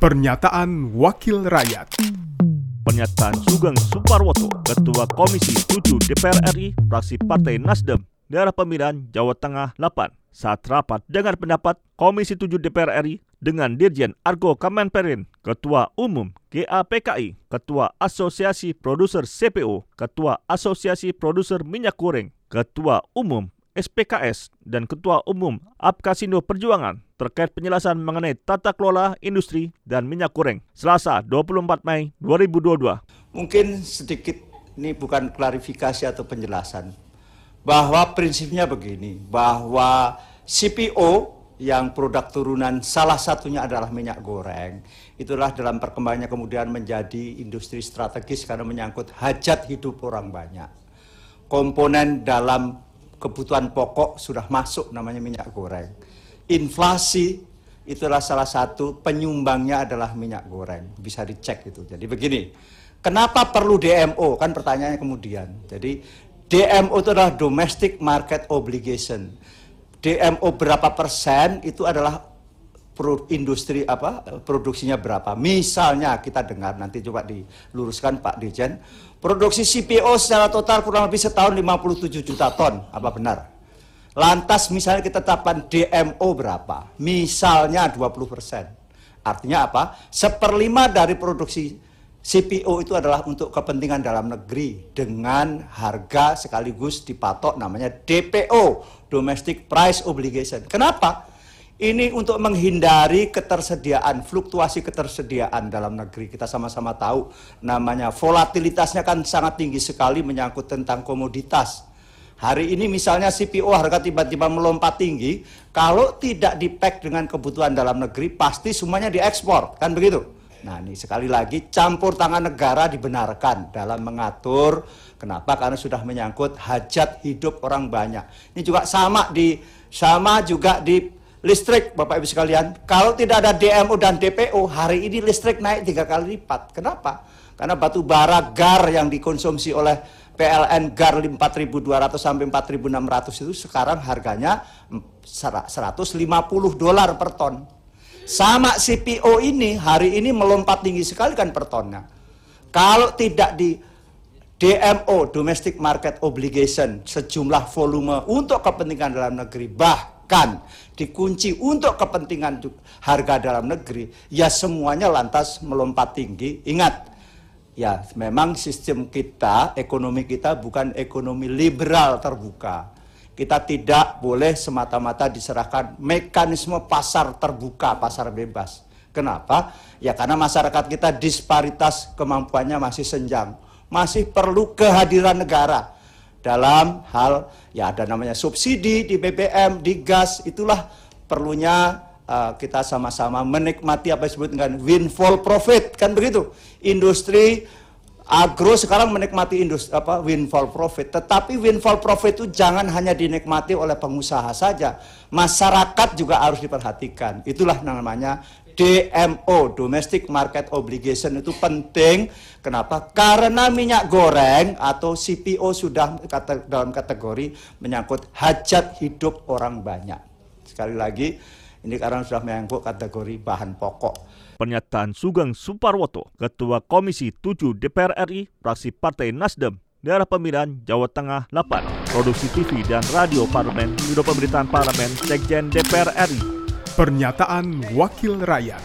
Pernyataan Wakil Rakyat. Pernyataan Sugeng Suparwoto, Ketua Komisi 7 DPR RI, fraksi Partai Nasdem, daerah pemilihan Jawa Tengah 8, saat rapat dengan pendapat Komisi 7 DPR RI dengan Dirjen Argo Kemenperin, Ketua Umum GAPKI, Ketua Asosiasi Produser CPO, Ketua Asosiasi Produser Minyak Goreng, Ketua Umum SPKS, dan Ketua Umum Apkasindo Perjuangan terkait penjelasan mengenai tata kelola industri dan minyak goreng Selasa 24 Mei 2022. Mungkin sedikit ini bukan klarifikasi atau penjelasan bahwa prinsipnya begini bahwa CPO yang produk turunan salah satunya adalah minyak goreng itulah dalam perkembangannya kemudian menjadi industri strategis karena menyangkut hajat hidup orang banyak komponen dalam kebutuhan pokok sudah masuk namanya minyak goreng. Inflasi itulah salah satu penyumbangnya adalah minyak goreng. Bisa dicek itu. Jadi begini, kenapa perlu DMO? Kan pertanyaannya kemudian. Jadi DMO itu adalah domestic market obligation. DMO berapa persen itu adalah industri apa produksinya berapa. Misalnya kita dengar nanti coba diluruskan Pak Dirjen, produksi CPO secara total kurang lebih setahun 57 juta ton. Apa benar? Lantas misalnya kita tetapkan DMO berapa? Misalnya 20 persen. Artinya apa? Seperlima dari produksi CPO itu adalah untuk kepentingan dalam negeri dengan harga sekaligus dipatok namanya DPO, Domestic Price Obligation. Kenapa? Ini untuk menghindari ketersediaan, fluktuasi ketersediaan dalam negeri. Kita sama-sama tahu namanya volatilitasnya kan sangat tinggi sekali menyangkut tentang komoditas. Hari ini misalnya CPO harga tiba-tiba melompat tinggi, kalau tidak dipack dengan kebutuhan dalam negeri pasti semuanya diekspor, kan begitu? Nah ini sekali lagi campur tangan negara dibenarkan dalam mengatur. Kenapa? Karena sudah menyangkut hajat hidup orang banyak. Ini juga sama di sama juga di listrik Bapak Ibu sekalian. Kalau tidak ada DMO dan DPO, hari ini listrik naik tiga kali lipat. Kenapa? Karena batu bara gar yang dikonsumsi oleh PLN GAR 4.200 sampai 4.600 itu sekarang harganya 150 dolar per ton. Sama CPO ini hari ini melompat tinggi sekali kan per tonnya. Kalau tidak di DMO, Domestic Market Obligation, sejumlah volume untuk kepentingan dalam negeri, bah bahkan dikunci untuk kepentingan harga dalam negeri, ya semuanya lantas melompat tinggi. Ingat, ya memang sistem kita, ekonomi kita bukan ekonomi liberal terbuka. Kita tidak boleh semata-mata diserahkan mekanisme pasar terbuka, pasar bebas. Kenapa? Ya karena masyarakat kita disparitas kemampuannya masih senjang. Masih perlu kehadiran negara dalam hal ya ada namanya subsidi di BBM, di gas, itulah perlunya uh, kita sama-sama menikmati apa disebut dengan windfall profit kan begitu. Industri agro sekarang menikmati industri apa windfall profit, tetapi windfall profit itu jangan hanya dinikmati oleh pengusaha saja, masyarakat juga harus diperhatikan. Itulah namanya DMO, Domestic Market Obligation itu penting. Kenapa? Karena minyak goreng atau CPO sudah dalam kategori menyangkut hajat hidup orang banyak. Sekali lagi, ini karena sudah menyangkut kategori bahan pokok. Pernyataan Sugeng Suparwoto, Ketua Komisi 7 DPR RI, fraksi Partai Nasdem, daerah pemilihan Jawa Tengah 8, produksi TV dan radio parlemen, Biro Pemberitaan Parlemen, Sekjen DPR RI, Pernyataan Wakil Rakyat.